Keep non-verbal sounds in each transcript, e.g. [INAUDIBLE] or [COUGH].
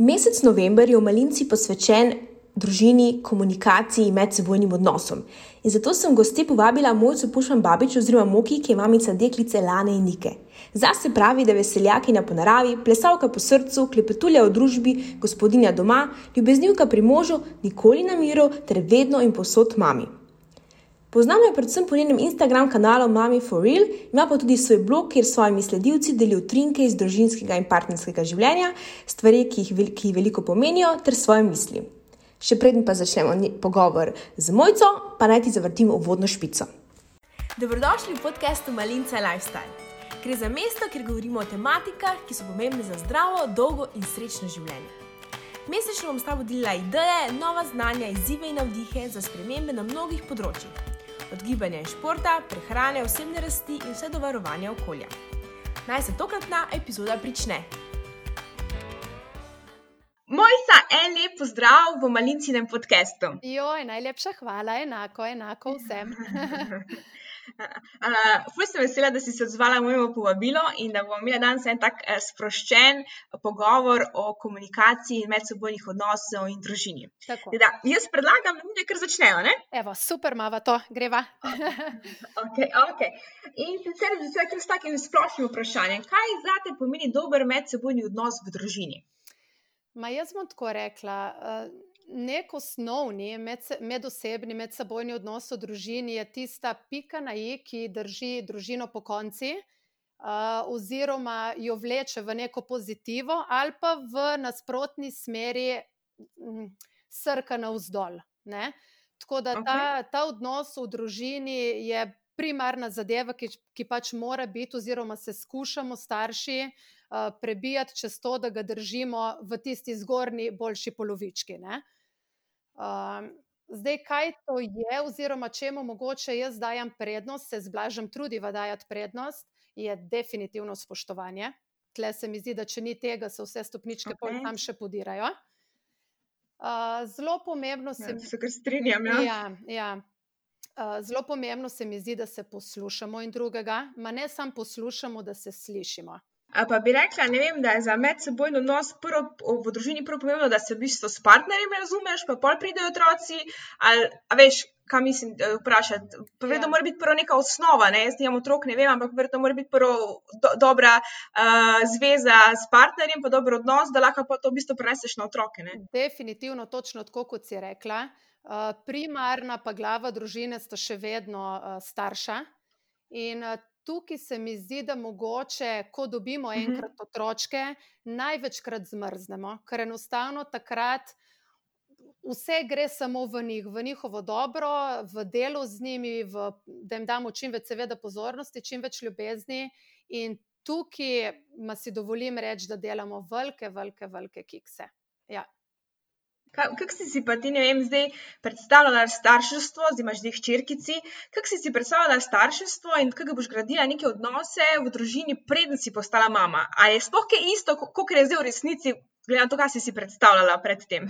Mesec november je v Malinci posvečen družini, komunikaciji in medsebojnim odnosom. In zato sem gosti povabila mojco Pušman Babič oziroma Moki, ki je mamica deklice Lane in Nike. Zase pravi, da je veseljakinja po naravi, plesalka po srcu, klepetulja v družbi, gospodinja doma, ljubeznivka pri možu, nikoli na miru ter vedno in posod mami. Poznamo jo predvsem po njenem Instagram kanalu Mami for Real, ima pa tudi svoj blog, kjer s svojimi sledilci deli utrinke iz družinskega in partnerskega življenja, stvari, ki jih, ki jih veliko pomenijo, ter svoje misli. Še predtem pa začnemo pogovor z mojco, pa naj ti zavrtimo uvodno špico. Dobrodošli v podkastu Malinca Lifestyle. Gre za mesto, kjer govorimo o tematikah, ki so pomembne za zdravo, dolgo in srečno življenje. Mesečno bom s tabo delila ideje, nova znanja, izzive in navdihe za spremembe na mnogih področjih od gibanja in športa, prehrane, osebne rasti in vse do varovanja okolja. Naj se tokratna epizoda prične. Mojca, en lep pozdrav v malincinem podkastu. Joj, najlepša hvala, enako, enako vsem. [LAUGHS] [LAUGHS] Ful sem vesela, da si se odzvala mojemu povabilu in da bomo imeli danes en tak uh, sproščen pogovor o komunikaciji in medsebojnih odnosov in družini. Da, jaz predlagam, da mi nekaj začnejo. Ne? Evo, super, mava to, greva. [LAUGHS] okay, okay. In sicer z takim splošnim vprašanjem, kaj zate pomeni dober medsebojni odnos v družini? Ma jaz bom tako rekla. Uh, nek osnovni med, medosebni, medsebojni odnos v družini je tista pika na i, ki drži družino po konci, uh, oziroma jo vleče v neko pozitivo, ali pa v nasprotni smeri m, srka na vzdolj. Ne? Tako da ta, ta odnos v družini je primarna zadeva, ki, ki pač mora biti, oziroma se skušamo starši. Prebijati čez to, da ga držimo v tisti zgornji, boljši polovički. Uh, Um, zdaj, kaj to je, oziroma čemu mogoče jaz dajem prednost, se zblažem trudiva dajati prednost, je definitivno spoštovanje. Tle se mi zdi, da če ni tega, se vse stopničke okay. tam še podirajo. Uh, zelo pomembno se mi zdi, da se strinjam. Ja. Ja, ja. Uh, zelo pomembno se mi zdi, da se poslušamo in drugega, ma ne samo poslušamo, da se slišimo. Pa bi rekla, vem, da je za medsebojno odnos prvo, v družini prvo pomembno, da se v bistvu s partnerjem razumeš, pa pol pridejo otroci. Ali, a veš, kaj mislim vprašati? Povedno ja. mora biti prvo neka osnova. Ne? Jaz nimam otrok, ne vem, ampak verjetno mora biti prvo do, dobra uh, zveza s partnerjem, pa dober odnos, da lahko pa to v bistvu preneseš na otroke. Ne? Definitivno, točno tako, kot si rekla. Uh, primarna pa glava družine sta še vedno uh, starša. In tukaj se mi zdi, da mogoče, ko dobimo mhm. enkrat otročke, največkrat zmrznemo, ker enostavno takrat. Vse gre samo v njih, v njihovo dobro, v delu z njimi, v, da jim damo čim več, seveda, pozornosti, čim več ljubezni. In tukaj, ma si dovolim reči, da delamo velike, velike, velike kikse. Ja. Kako si si pa ti, ne vem, zdaj predstavljala starševstvo, zdaj imaš dve hčerkici, kako si si predstavljala starševstvo in kako boš gradila neke odnose v družini, preden si postala mama? Ali je sploh kaj isto, kot je zdaj v resnici, glede na to, kaj si si predstavljala predtem?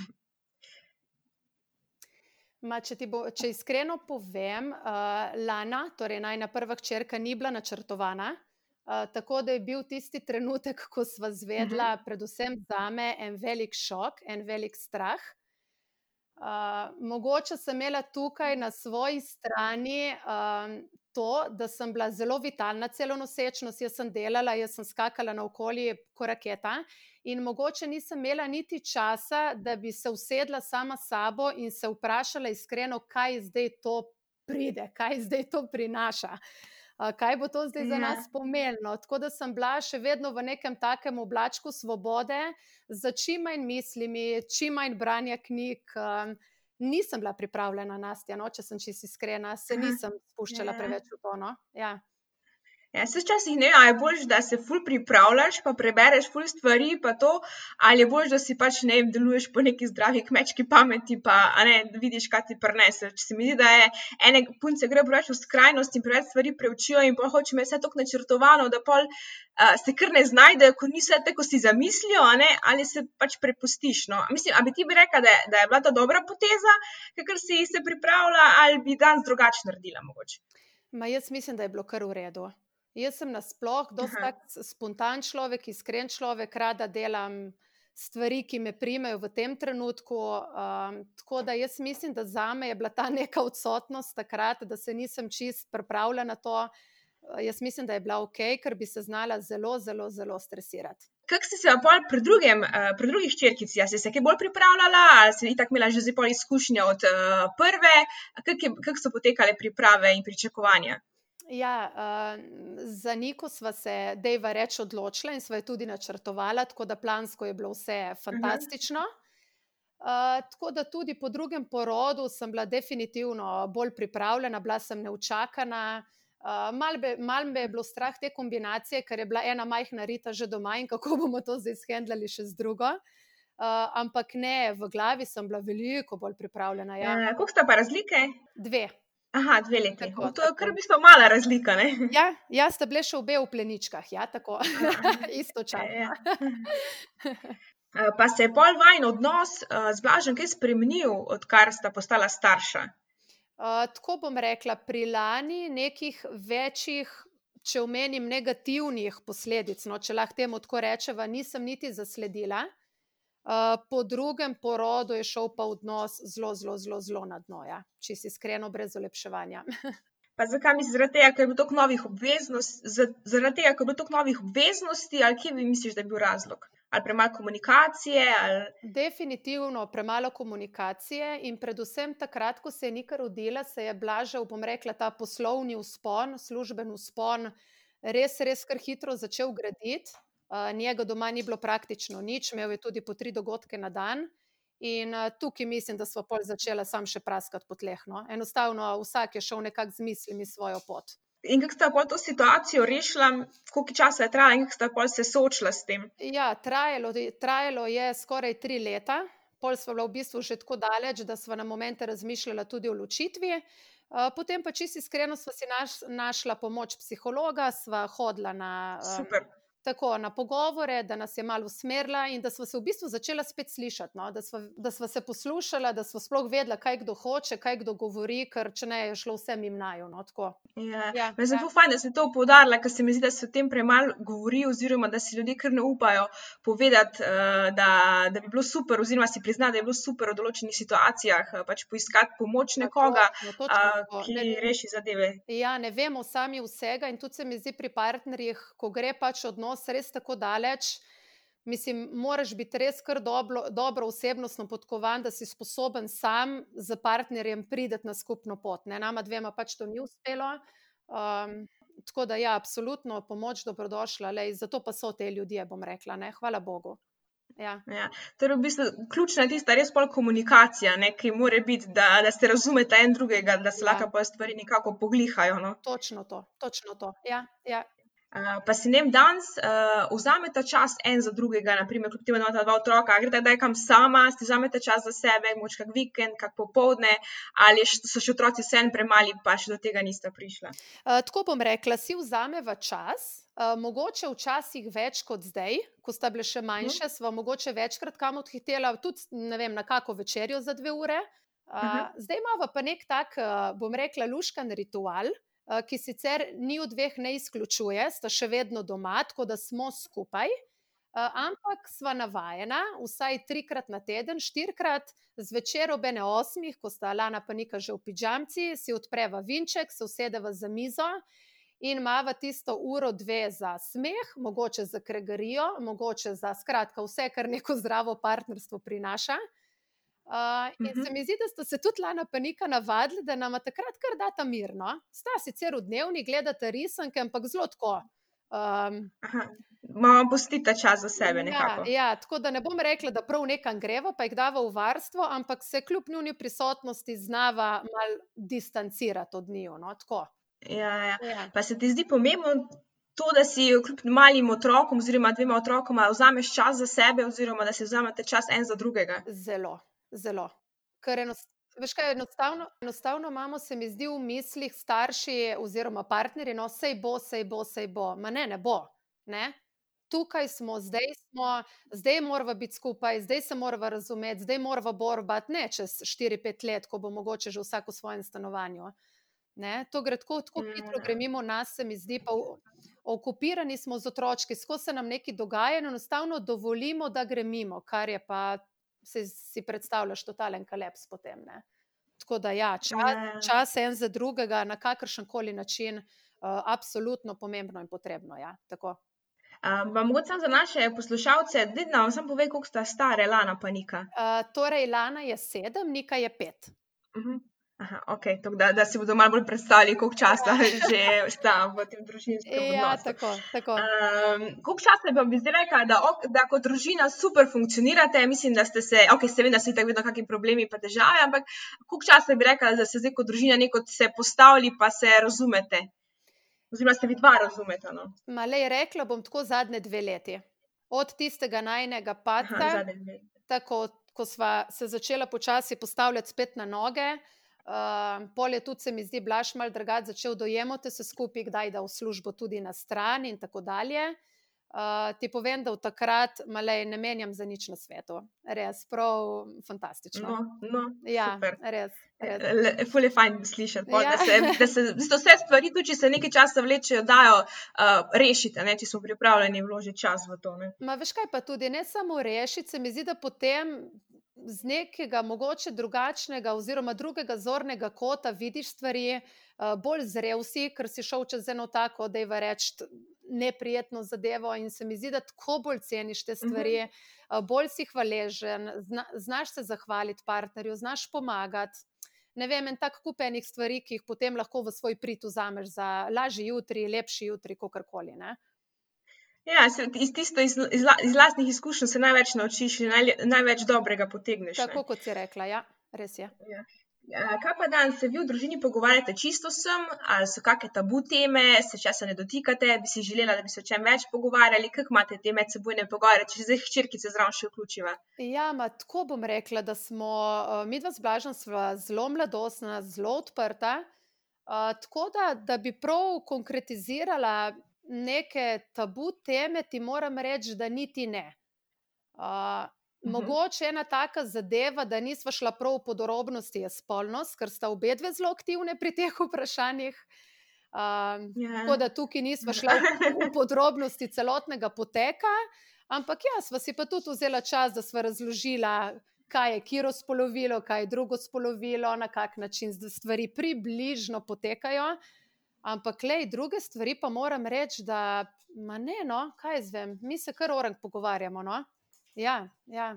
Ma, če, bo, če iskreno povem, uh, Lana, torej najna prva hčerka, ni bila načrtovana. Uh, tako da je bil tisti trenutek, [LAUGHS] ko smo zvedla, uh mhm. -huh. predvsem za me, en velik šok, en velik strah. Uh, mogoče sem imela tukaj na svoji strani um, to, da sem bila zelo vitalna, celo nosečnost, jaz sem delala, jaz sem skakala na okolje, kot raketa. In mogoče nisem imela niti časa, da bi se usedla sama s sabo in se vprašala iskreno, kaj zdaj to pride, kaj zdaj to prinaša. Uh, kaj bo to zdaj za ja. nas pomenilo. Tako da sem bila še vedno v nekem takem oblačku svobode, za čim manj mislimi, čim manj branja knjig. Um, nisem bila pripravljena na nas, no, če sem čisto iskrena, se nisem spuščala ja. preveč v to. No? Ja. Ja, se včasih ne vem, je bolj, da se ful pripravljaš, pa prebereš ful stvari, pa to, ali je bolj, da si pač ne vem, deluješ po neki zdravi kmečki pameti, pa ne vidiš, kaj ti prenese. Če se mi zdi, da je ene punce gre preveč v skrajnost in preveč stvari preučijo in pa hoče me vse tako načrtovano, da pol se kar ne znajdejo, ko niso tako, kot si zamislijo, ali se pač prepustiš. No? Mislim, a bi ti bi rekla, da, da je bila to dobra poteza, ker si se pripravila, ali bi danes drugače naredila mogoče. Ma jaz mislim, da je bilo kar v redu. Jaz sem nasplošno dosta spontan človek, iskren človek, rada delam stvari, ki me primejo v tem trenutku. Um, tako da jaz mislim, da za me je bila ta neka odsotnost takrat, da se nisem čist pripravljala na to. Uh, jaz mislim, da je bila ok, ker bi se znala zelo, zelo, zelo stresirati. Kako si se pa pri, drugem, uh, pri drugih črkici, ali si se kaj bolj pripravljala, ali si tako imela že zdaj izkušnje od uh, prve, kako kak so potekale priprave in pričakovanja? Ja, uh, za Niko smo se, Dejva, reč odločila in smo jo tudi načrtovali, tako da plansko je bilo vse fantastično. Uh, tako da tudi po drugem porodu sem bila definitivno bolj pripravljena, bila sem neučakana. Uh, mal, be, mal me je bilo strah te kombinacije, ker je bila ena majhna rita že doma in kako bomo to zdaj shendlali še z drugo. Uh, ampak ne, v glavi sem bila veliko bolj pripravljena. Ja. Uh, Kako sta pa razlike? Dve. Aha, dve leti. Tako, to je kar bistvo mala razlika. Ne? Ja, jaz sta bile še obe v pleničkah, ja, tako [LAUGHS] istočasno. Ja. [LAUGHS] Eh, pa se je pol vajen odnos uh, z Blažem kaj spremenil, odkar sta postala starša? Uh, tako bom rekla, pri lani nekih večjih, če omenim, negativnih posledic, no, če lahko temu tako rečeva, nisem niti zasledila. Uh, po drugem porodu je šel pa odnos zelo, zelo, zelo, zelo na dno, ja. če si iskreno, brez olepševanja. [LAUGHS] pa zakaj misliš, zaradi tega, ker je bilo toliko novih obveznosti, zaradi tega, ker je bilo toliko novih obveznosti, ali kje bi misliš, da je bil razlog? Ali premalo komunikacije? Ali... Definitivno premalo komunikacije, in predvsem takrat, ko se je nekaj rodila, se je blažal, bom rekla, ta poslovni uspon, služben uspon, res, res kar hitro začel graditi njega doma ni bilo praktično nič, imel je tudi po tri dogodke na dan. In uh, tukaj mislim, da smo pol začela sam še praskati po tleh. No? Enostavno, vsak je šel nekako z mislimi svojo pot. In kako ste pol to situacijo rešila, koliko časa je trajalo in kako ste pol se soočila s tem? Ja, trajalo, trajalo je skoraj tri leta. Pol smo bila v bistvu že tako daleč, da smo na momente razmišljala tudi o ločitvi. Potem pa čisto iskreno smo si naš, našla pomoč psihologa, sva hodila na. Super. Tako na pogovore, da nas je malo usmerila in da smo se v bistvu začela spet slišati. No? Da, smo, da smo se poslušala, da smo sploh vedela, kaj kdo hoče, kaj kdo govori, ker če ne je šlo vse jim najo. No? Ja. Ja, me zelo ja. fajn, da si to poudarila, ker se mi zdi, da se o tem premalo govori, oziroma da si ljudje kar ne upajo povedati, uh, da, da bi bilo super, oziroma si priznati, da je bilo super v določenih situacijah uh, pač poiskati pomoč nekoga, tako, uh, ki ne, reši zadeve. Ja, ne vemo sami vsega in tudi se mi zdi pri partnerjih, ko gre pač odnos odnos res tako daleč. Mislim, moraš biti res kar dobro, dobro osebnostno podkovan, da si sposoben sam z partnerjem priti na skupno pot. Ne? Nama dvema pač to ni uspelo. Um, tako da, ja, absolutno pomoč dobrodošla, lej, zato pa so te ljudje, bom rekla. Ne? Hvala Bogu. Ja. Ja, torej, v bistvu, ključna je tista res pol komunikacija, ne, ki mora biti, da, da se razumete en drugega, da se ja. lahko stvari nekako poglihajo. No. Točno to, točno to. Ja, ja, Uh, pa si ne vem, danes uh, vzamete čas en za drugega, naprimer, kljub temu, da imate dva otroka, greste da kam sama, si vzamete čas za sebe, moč kak vikend, kak popovdne, ali so še otroci vsem premali, pa še do tega niste prišli. Uh, tako bom rekla, si vzameva čas. Uh, mogoče včasih več kot zdaj, ko sta bile še manjše, uh -huh. smo mogoče večkrat kam odhitela, tudi vem, na kako večerjo za dve ure. Uh, uh -huh. Zdaj imamo pa nek tak, uh, bom rekla, luškan ritual, uh, Eh, ki sicer ni od dveh ne izključuje, sta še vedno doma, tako da smo skupaj. Uh, ampak sva navajena, vsaj trikrat na teden, štirikrat zvečer ob ene osmih, ko sta Lana pa nika že v pižamci, si odpreva vinček, se usedeva za mizo in imava tisto uro, dve za smeh, mogoče za kregarijo, mogoče za skratka vse, kar neko zdravo partnerstvo prinaša. Uh, in uh -huh. se mi zdi, da ste se tudi lana panika navadili, da nam takrat kar data mirno. Sta sicer v dnevni, gledate risanke, ampak zelo tako. Um, Malo pustite čas za sebe. Ja, ja, tako da ne bom rekla, da prav nekam greva, pa jih dava v varstvo, ampak se kljub njuni prisotnosti znava mal distancirati od njiju. No? Ja, ja. Ja. Pa se ti zdi pomembno to, da si kljub malim otrokom, oziroma dvema otrokoma, vzameš čas za sebe, oziroma da si vzamete čas en za drugega? Zelo zelo. Ker enostavno, veš kaj, enostavno, enostavno imamo, se mi zdi, v mislih starši oziroma partnerji, no, sej bo, sej bo, sej bo. Ma ne, ne bo. Ne? Tukaj smo, zdaj smo, zdaj moramo biti skupaj, zdaj se moramo razumeti, zdaj moramo borbati, ne čez 4-5 let, ko bo mogoče že vsak v svojem stanovanju. Ne? To gre tako, tako hitro, gre mimo nas, se mi zdi, pa okupirani smo z otročki, skozi se nam nekaj dogaja enostavno dovolimo, da gremo, kar je pa, se, si predstavljaš, totalen kaleps potem. Ne? Tako da, ja, čas, Ja. čas en za drugega, na kakršen koli način, uh, absolutno pomembno in potrebno. Ja, tako. Um, pa mogoče samo za naše poslušalce, da nam samo pove, koliko sta stare Lana pa Nika. Uh, torej, Lana je sedem, Nika je pet. Uh -huh. Aha, ok, tako da, da si bodo malo bolj predstavili, koliko časa že sta v tem družinskem Ja, odnosu. tako, tako. Um, koliko časa bi vam zdaj rekla, da, da kot družina super funkcionirate? Mislim, da ste se, ok, se vem, da so tako vedno kakšni problemi in težave, ampak koliko časa bi rekla, da ste zdaj kot družina neko se postavili, pa se razumete? Oziroma, ste vi dva razumete? No? Malej rekla bom tako zadnje dve leti. Od tistega najnega Aha, padca, dve. tako ko sva se začela počasi postavljati spet na noge. Uh, pol je tudi, se mi zdi, Blaž mal drugače začel dojemati se skupaj, kdaj da v službo tudi na stran in tako dalje. Uh, ti povem, da v takrat malej ne menjam za nič na svetu. Res, prav fantastično. No, no, ja, super. res. res. Le- Ful je fajn slišati, pol, Ja. da se, da se bistvu vse stvari, tudi če se nekaj časa vlečejo, dajo uh, rešiti, ne, če smo pripravljeni vložiti čas v to. Ne. Ma veš kaj pa tudi, ne samo rešiti, se mi zdi, da potem z nekega mogoče drugačnega oziroma drugega zornega kota vidiš stvari, uh, bolj zrel si, ker si šel čez eno tako, da je reč neprijetno zadevo in se mi zdi, da tako bolj ceniš te stvari, uh, bolj si hvaležen, zna, znaš se zahvaliti partnerju, znaš pomagati. Ne vem, en tak kup enih stvari, ki jih potem lahko v svoj prid vzameš za lažji jutri, lepši jutri, kakorkoli. ne. Ja, se, iz, tisto iz, iz, iz lastnih izkušenj se največ naučiš in naj, največ dobrega potegneš. ne. Tako kot si rekla, ja, res je. Ja, Kaj pa dan se vi v družini pogovarjate čisto sem, ali so kakšne tabu teme, se česa ne dotikate, bi si želela, da bi se o čem več pogovarjali, kako imate te medsebojne pogovore, če zdaj hčerkice zraven še vključiva. Ja, ma, tako bom rekla, da smo uh, mi dva z Blažem sva zelo mladostna, zelo odprta. Uh, tako da, da bi prav konkretizirala neke tabu teme, ti moram reči, da niti ne. Uh, Mhm. Mogoče ena taka zadeva, da nisva šla prav v podrobnosti, je spolnost, ker sta obe dve zelo aktivne pri teh vprašanjih. Um, Ja. Tako da tukaj nisva šla v, v podrobnosti celotnega poteka, ampak ja, sva si pa tudi vzela čas, da sva razložila, kaj je kiro spolovilo, kaj je drugo spolovilo, na kak način stvari približno potekajo. Ampak, lej, druge stvari pa moram reči, da, ma ne, no, kaj jaz vem, mi se kar orang pogovarjamo. No? Ja, ja.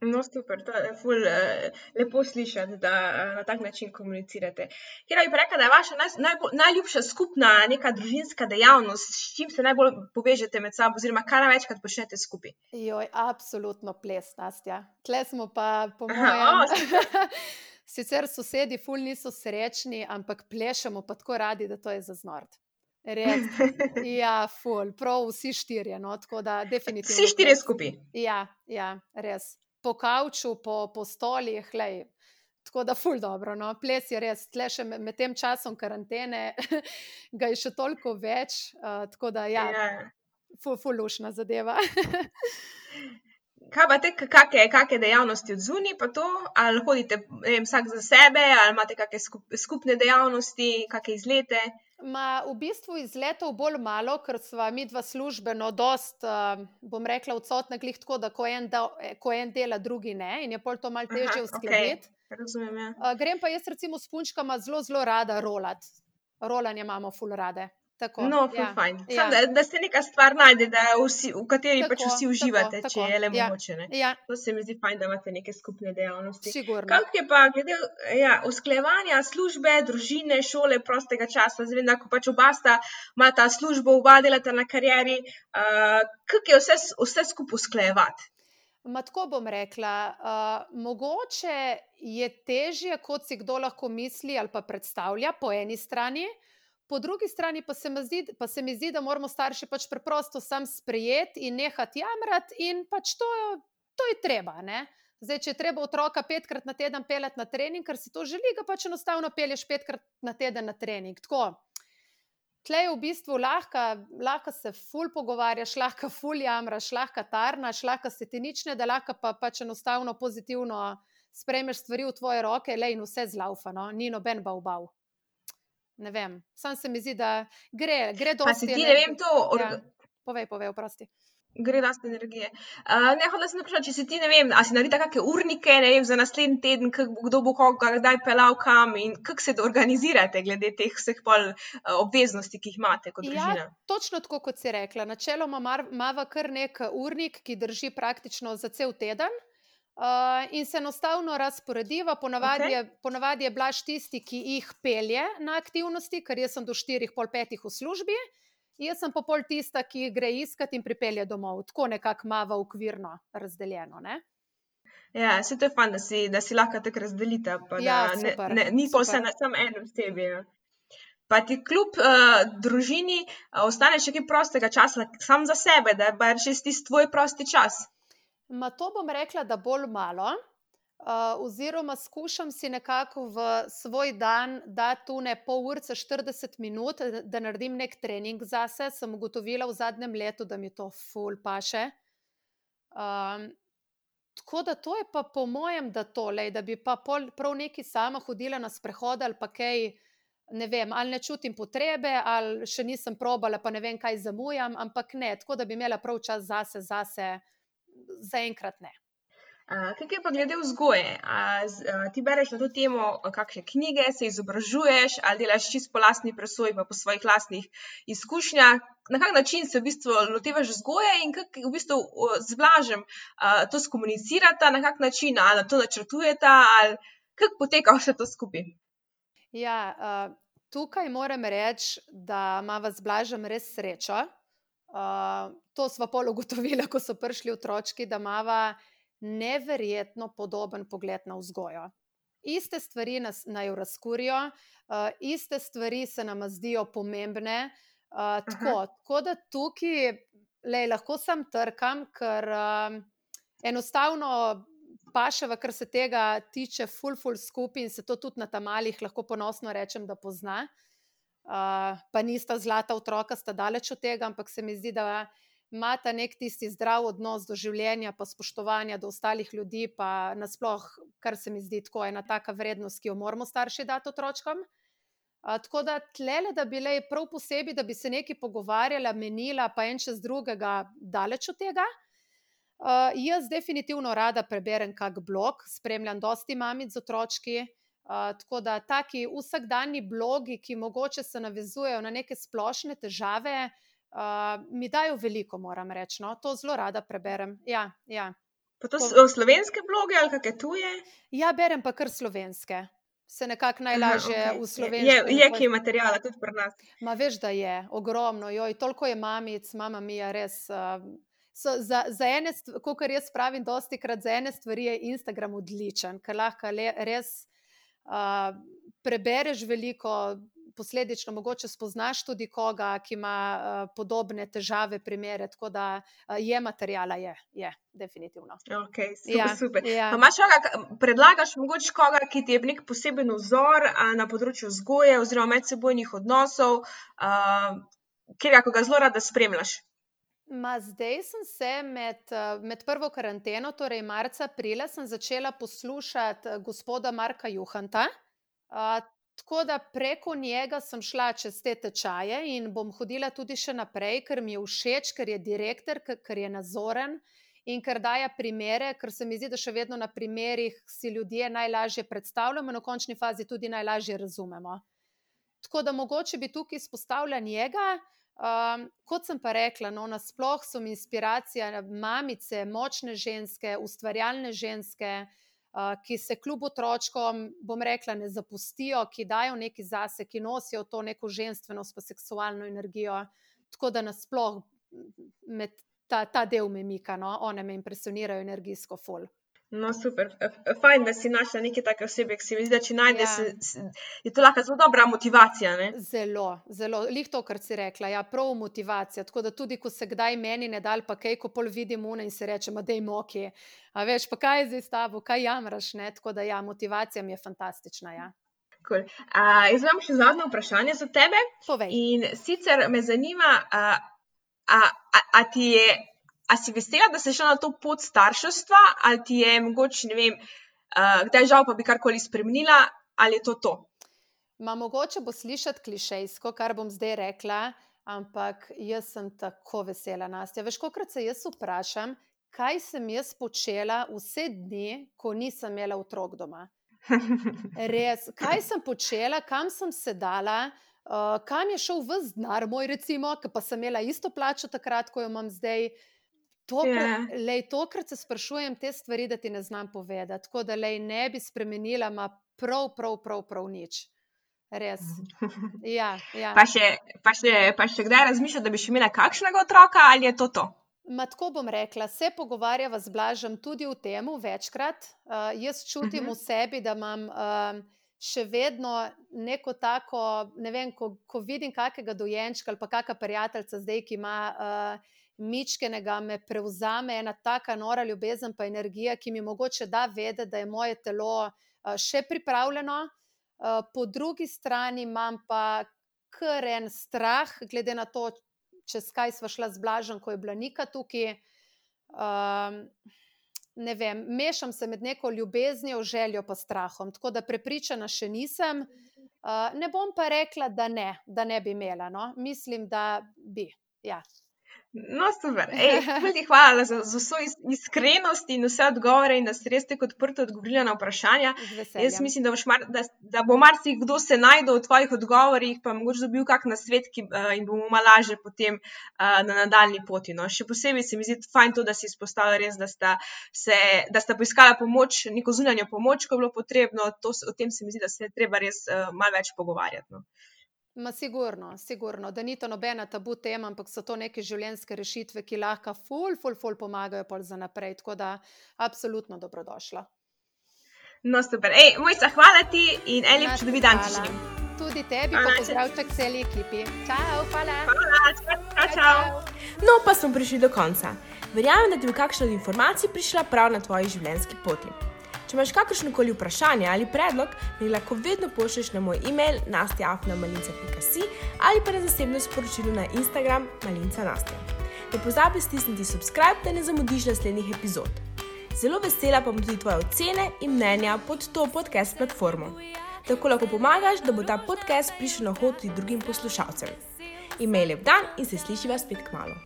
No, super, to je ful, uh, lepo slišati, da uh, na tak način komunicirate. Kjer bi rekla, da je vaša naj, najbolj, najljubša skupna neka družinska dejavnost, s čim se najbolj povežete med sabo, oziroma kaj največkrat počnete skupaj? Joj, absolutno ples, Nastja. Tle smo pa, po Aha, mojem. o, [LAUGHS] Sicer sosedi ful niso srečni, ampak plešemo pa tako radi, da to je za znord. Res. [LAUGHS] Ja, ful, prav vsi štirje. No, tako da, definitivno. Vsi štirje skupaj. Ja, ja, res. Po kavču, po, po stolih, lej. Tako da, ful dobro. No. Ples je res, tle še med, tem časom karantene, [LAUGHS] ga je še toliko več. Uh, tako da, ja, Ja. ful, ful lušna zadeva. [LAUGHS] Kaj pa te, kakšne, kakšne dejavnosti od zunaj, pa to, ali hodite vem, vsak za sebe, ali imate kakšne skup, skupne dejavnosti, kakšne izlete? Ma, v bistvu izletov bolj malo, ker sva mi dva službeno, dost, uh, bom rekla, odsotna, glih tako, da ko en, da, ko en dela, drugi ne, in je pol to Aha, težje uskladiti. Razumem, ja. Uh, grem pa jaz, recimo, s punčkama zelo, zelo rada rolat. Rolanje imamo ful rade. Tako, No, ja, fajn. ja. Sam, da, da se neka stvar najde, vsi, v kateri pač Tako, vsi tako, uživate, tako, če je le ja. mogoče. Ne? Ja, To se mi zdi fajn, da imate neke skupne dejavnosti. sigurno. Kako je pa glede ja, usklajevanja službe, družine, šole, prostega časa? Zdaj da ko pač oba sta, imata službo, oba delata na karieri, uh, kako je vse, vse skupaj usklajevati? Ma tako bom rekla, uh, mogoče je težje, kot si kdo lahko misli ali pa predstavlja, po eni strani, po drugi strani pa se mi zdi, se mi zdi da moramo starši pač preprosto sam sprejeti in nehati jamrati, in pač to, to je treba. Ne? Zdaj, če je treba otroka petkrat na teden peljati na trening, ker si to želi, ga pač enostavno pelješ petkrat na teden na trening. Tako. Tle je v bistvu lahko, lahko se ful pogovarjaš, lahko ful jamraš, lahko tarnaš, lahko se ti nič ne da, lahko pa pač enostavno pozitivno sprejmeš stvari v tvoje roke le in vse zlaufano, ni noben bav bav. Ne vem, sam se mi zdi, da gre, gre do. Pa si ti, ne vem, to. Or... Ja. Povej, povej, oprosti gre dosti energije. Uh, ne, hodila sem vprašati, če si ti, ne vem, ali si naredila kakšne urnike, ne vem, za naslednji teden, kak, kdo bo koga, kdaj pelal kam in kako se organizirate glede teh vseh pol uh, obveznosti, ki jih imate kot ja, družina. Ja, točno tako, kot si rekla. Načeloma ima kar nek urnik, ki drži praktično za cel teden. Uh, in se enostavno razporediva, ponavadi, okay. je, ponavadi je blaž tisti, ki jih pelje na aktivnosti, ker jaz sem do 4-5 v službi, Jaz sem pa pol tista, ki gre iskat in pripelje domov, tako nekako mava ukvirno razdeljeno. Ne? Ja, se to je fajn, da si, da si lahko tako razdelite. Ja, ne, ne, ni pa vse na samem enem tebi. Ja. Pa ti kljub uh, družini uh, ostane še kaj prostega časa, sam za sebe, da je še tisti tvoj prosti čas. Ma to bom rekla, da bolj malo. Oziroma, skušam si nekako v svoj dan dati tu ne pol ure, 40 minut, da naredim nek trening za sebe. Sem ugotovila v zadnjem letu, da mi to ful paše. Um, tako da to je pa po mojem, da tole, da bi pa pol, prav neki sama hodila na sprehod ali pa kaj, ne vem, ali ne čutim potrebe, ali še nisem probala, pa ne vem, kaj zamujam, ampak ne, tako da bi imela prav čas zase, zase, zaenkrat ne. Kaj je pa glede vzgoje? A, z, a, ti bereš na to temo, kakšne knjige se izobražuješ, ali delaš čisto po lastni presoji, pa po svojih lastnih izkušnjah. Na kak način se v bistvu lotevaš vzgoje in kako v bistvu z blažem a, to skomunicirata, na kak način ali to načrtujeta, ali kako poteka vse to skupaj. Ja, uh, tukaj moram reči, da ima z blažem res srečo. Uh, to smo pol ugotovili, ko so prišli otroci, da ima neverjetno podoben pogled na vzgojo. Iste stvari nas naj razkurijo, uh, iste stvari se nam zdijo pomembne. Uh, tako, tako da tukaj lej, lahko sem trkam, ker uh, enostavno paševa, kar se tega tiče, full, full skupaj in se to tudi na tamalih lahko ponosno rečem, da pozna. Uh, pa nista zlata otroka, sta daleč od tega, ampak se mi zdi, da imata nek tisti zdrav odnos do življenja, pa spoštovanja do ostalih ljudi, pa nasploh, kar se mi zdi tako ena taka vrednost, ki jo moramo starši dati otrokom. A, tako da tlele, da bi le prav posebej, da bi se nekaj pogovarjala, menila, pa en čez drugega, daleč od tega. Uh, jaz definitivno rada preberem kak blog, spremljam dosti mamic z otročki. Uh, tako da taki vsakdanji blogi, ki mogoče se navezujejo na neke splošne težave, uh, mi dajo veliko, moram reči. No? To zelo rada preberem. Ja, ja. Pa to so slovenske bloge ali kakšne tuje? Ja, berem pa kar slovenske. Se nekako najlažje Aha, okay. v slovenski. Je, je kaj materijala tudi pri nas? Ma veš, da je ogromno, joj, toliko je mamic, mama mi je res. Uh, so, za, za ene, kot jaz pravim, dosti krat za ene stvari je Instagram odličen, ker lahko le, res uh, prebereš veliko, posledično mogoče spoznaš tudi koga, ki ima uh, podobne težave, primere. Tako da uh, je materijala, je, je definitivno. Okay, super, ja, super. Ja. Koga, predlagaš mogoče koga, ki ti je nek poseben vzor uh, na področju vzgoje oziroma medsebojnih odnosov, uh, ki ga zelo rada spremljaš. Ma zdaj sem se med, med prvo karanteno, torej marca, aprila, začela poslušati gospoda Marka Juhanta. Tako da preko njega sem šla čez te tečaje in bom hodila tudi še naprej, ker mi je všeč, ker je direktor, ker je nazoren in ker daje primere, ker se mi zdi, da še vedno na primerih si ljudje najlažje predstavljamo in v končni fazi tudi najlažje razumemo. Tako da mogoče bi tukaj izpostavila njega. Um, kot sem pa rekla, no, nasploh so mi inspiracija mamice, močne ženske, ustvarjalne ženske ki se kljub otročkom, bom rekla, ne zapustijo, ki dajo nekaj zase, ki nosijo to neko ženskost, pa seksualno energijo. Tako da nasploh med ta, ta del me mika, no? one me impresionirajo energijsko fol. No, super. Fajn, da si našla nekaj take osebe, ki si mi zdi, da če najdeš, ja. je to lahko zelo dobra motivacija. Ne? Zelo, zelo. Lih to, kar si rekla, ja, prav motivacija. Tako da tudi, ko se kdaj meni ne dal, pa kaj, ko pol vidim une in se reče, da je moki. A veš, pa kaj je zdaj s tabo, kaj jamraš. Ne? Tako da ja, motivacija mi je fantastična. Ja. Cool. Uh, jaz imam še zadnje vprašanje za tebe. Povej. In sicer me zanima, uh, a, a, a ti je A si vesela, da si šla na to pot starševstva, ali ti je mogoče, ne vem, uh, kdaj žal, pa bi karkoli spremenila, ali je to to? Ma mogoče bo slišati klišejsko, kar bom zdaj rekla, ampak jaz sem tako vesela, Nastja. Veš, kolikrat se jaz vprašam, kaj sem jaz počela vse dni, ko nisem imela otrok doma. Res, kaj sem počela, kam sem sedala, uh, kam je šel vse denar, moj, recimo, ki pa sem imela isto plačo takrat, ko jo imam zdaj. Tokrat, yeah. Ja. lej, tokrat se sprašujem te stvari, da ti ne znam povedati. Tako da lej, ne bi spremenila, ma prav, prav, prav, prav nič. Res. [LAUGHS] Ja, ja. Pa, še, pa, še, pa še kdaj razmišljate, da bi še imela kakšnega otroka ali je to to? Ma tako bom rekla, se pogovarjava z Blažem tudi o tem, večkrat. Uh, jaz čutim uh -huh. v sebi, da imam uh, še vedno neko tako, ne vem, ko, ko vidim kakega dojenčka ali pa kakšna prijateljica zdaj, ki ima uh, mičkenega, me prevzame ena taka nora ljubezen pa energija, ki mi mogoče da vedeti, da je moje telo uh, še pripravljeno. Uh, po drugi strani imam pa kar en strah, glede na to, čez kaj sva šla z Blažem, ko je bila Nika tukaj. Um, ne vem, mešam se med neko ljubeznijo, željo pa strahom. Tako da prepričana še nisem. Uh, ne bom pa rekla, da ne, da ne bi imela. No? Mislim, da bi. Ja. No, super. Ej, hvala za, za vso iskrenost in vse odgovore, in da ste res tako odprto odgovorili na vprašanja. Jaz mislim, da, mar, da, da bo marsikdo se najdel v tvojih odgovorih, pa mogoče dobil kak na svet, ki uh, jim bomo malo lažje potem uh, na nadaljni poti. No. Še posebej se mi zdi fajn to, da si izpostavila res, da sta, se, da sta poiskala pomoč, neko zunanjo pomoč, ko je bilo potrebno. To, o tem se mi zdi, da se je treba res uh, malo več pogovarjati. No. Ma sigurno, sigurno, da ni to nobena tabu tema, ampak so to neke življenjske rešitve, ki lahko ful, ful, ful pomagajo pol za naprej. Tako da, absolutno dobrodošla. No, super. Ej, mojca, hvala ti in en lep čudovit dan ti želim. Tudi tebi, pa pozdravček celi ekipi. Čau, hvala. Hvala, čau, čau. No, pa smo prišli do konca. Verjamem, da ti bo kakšna od informacij prišla prav na tvoji življenjski poti. Če imaš kakršno koli vprašanje ali predlog, mi lahko vedno pošlješ na moj e-mail nastjaafnamalinca.si ali pa na zasebno sporočilo na Instagram malinca nastja. Ne pozabi stisniti subscribe, da ne zamudiš naslednjih epizod. Zelo vesela pa bom tudi tvoje ocene in mnenja pod to podcast platformo. Tako lahko pomagaš, da bo ta podcast prišel na hod tudi drugim poslušalcem. Imej lep dan in se slišiva spet k malu.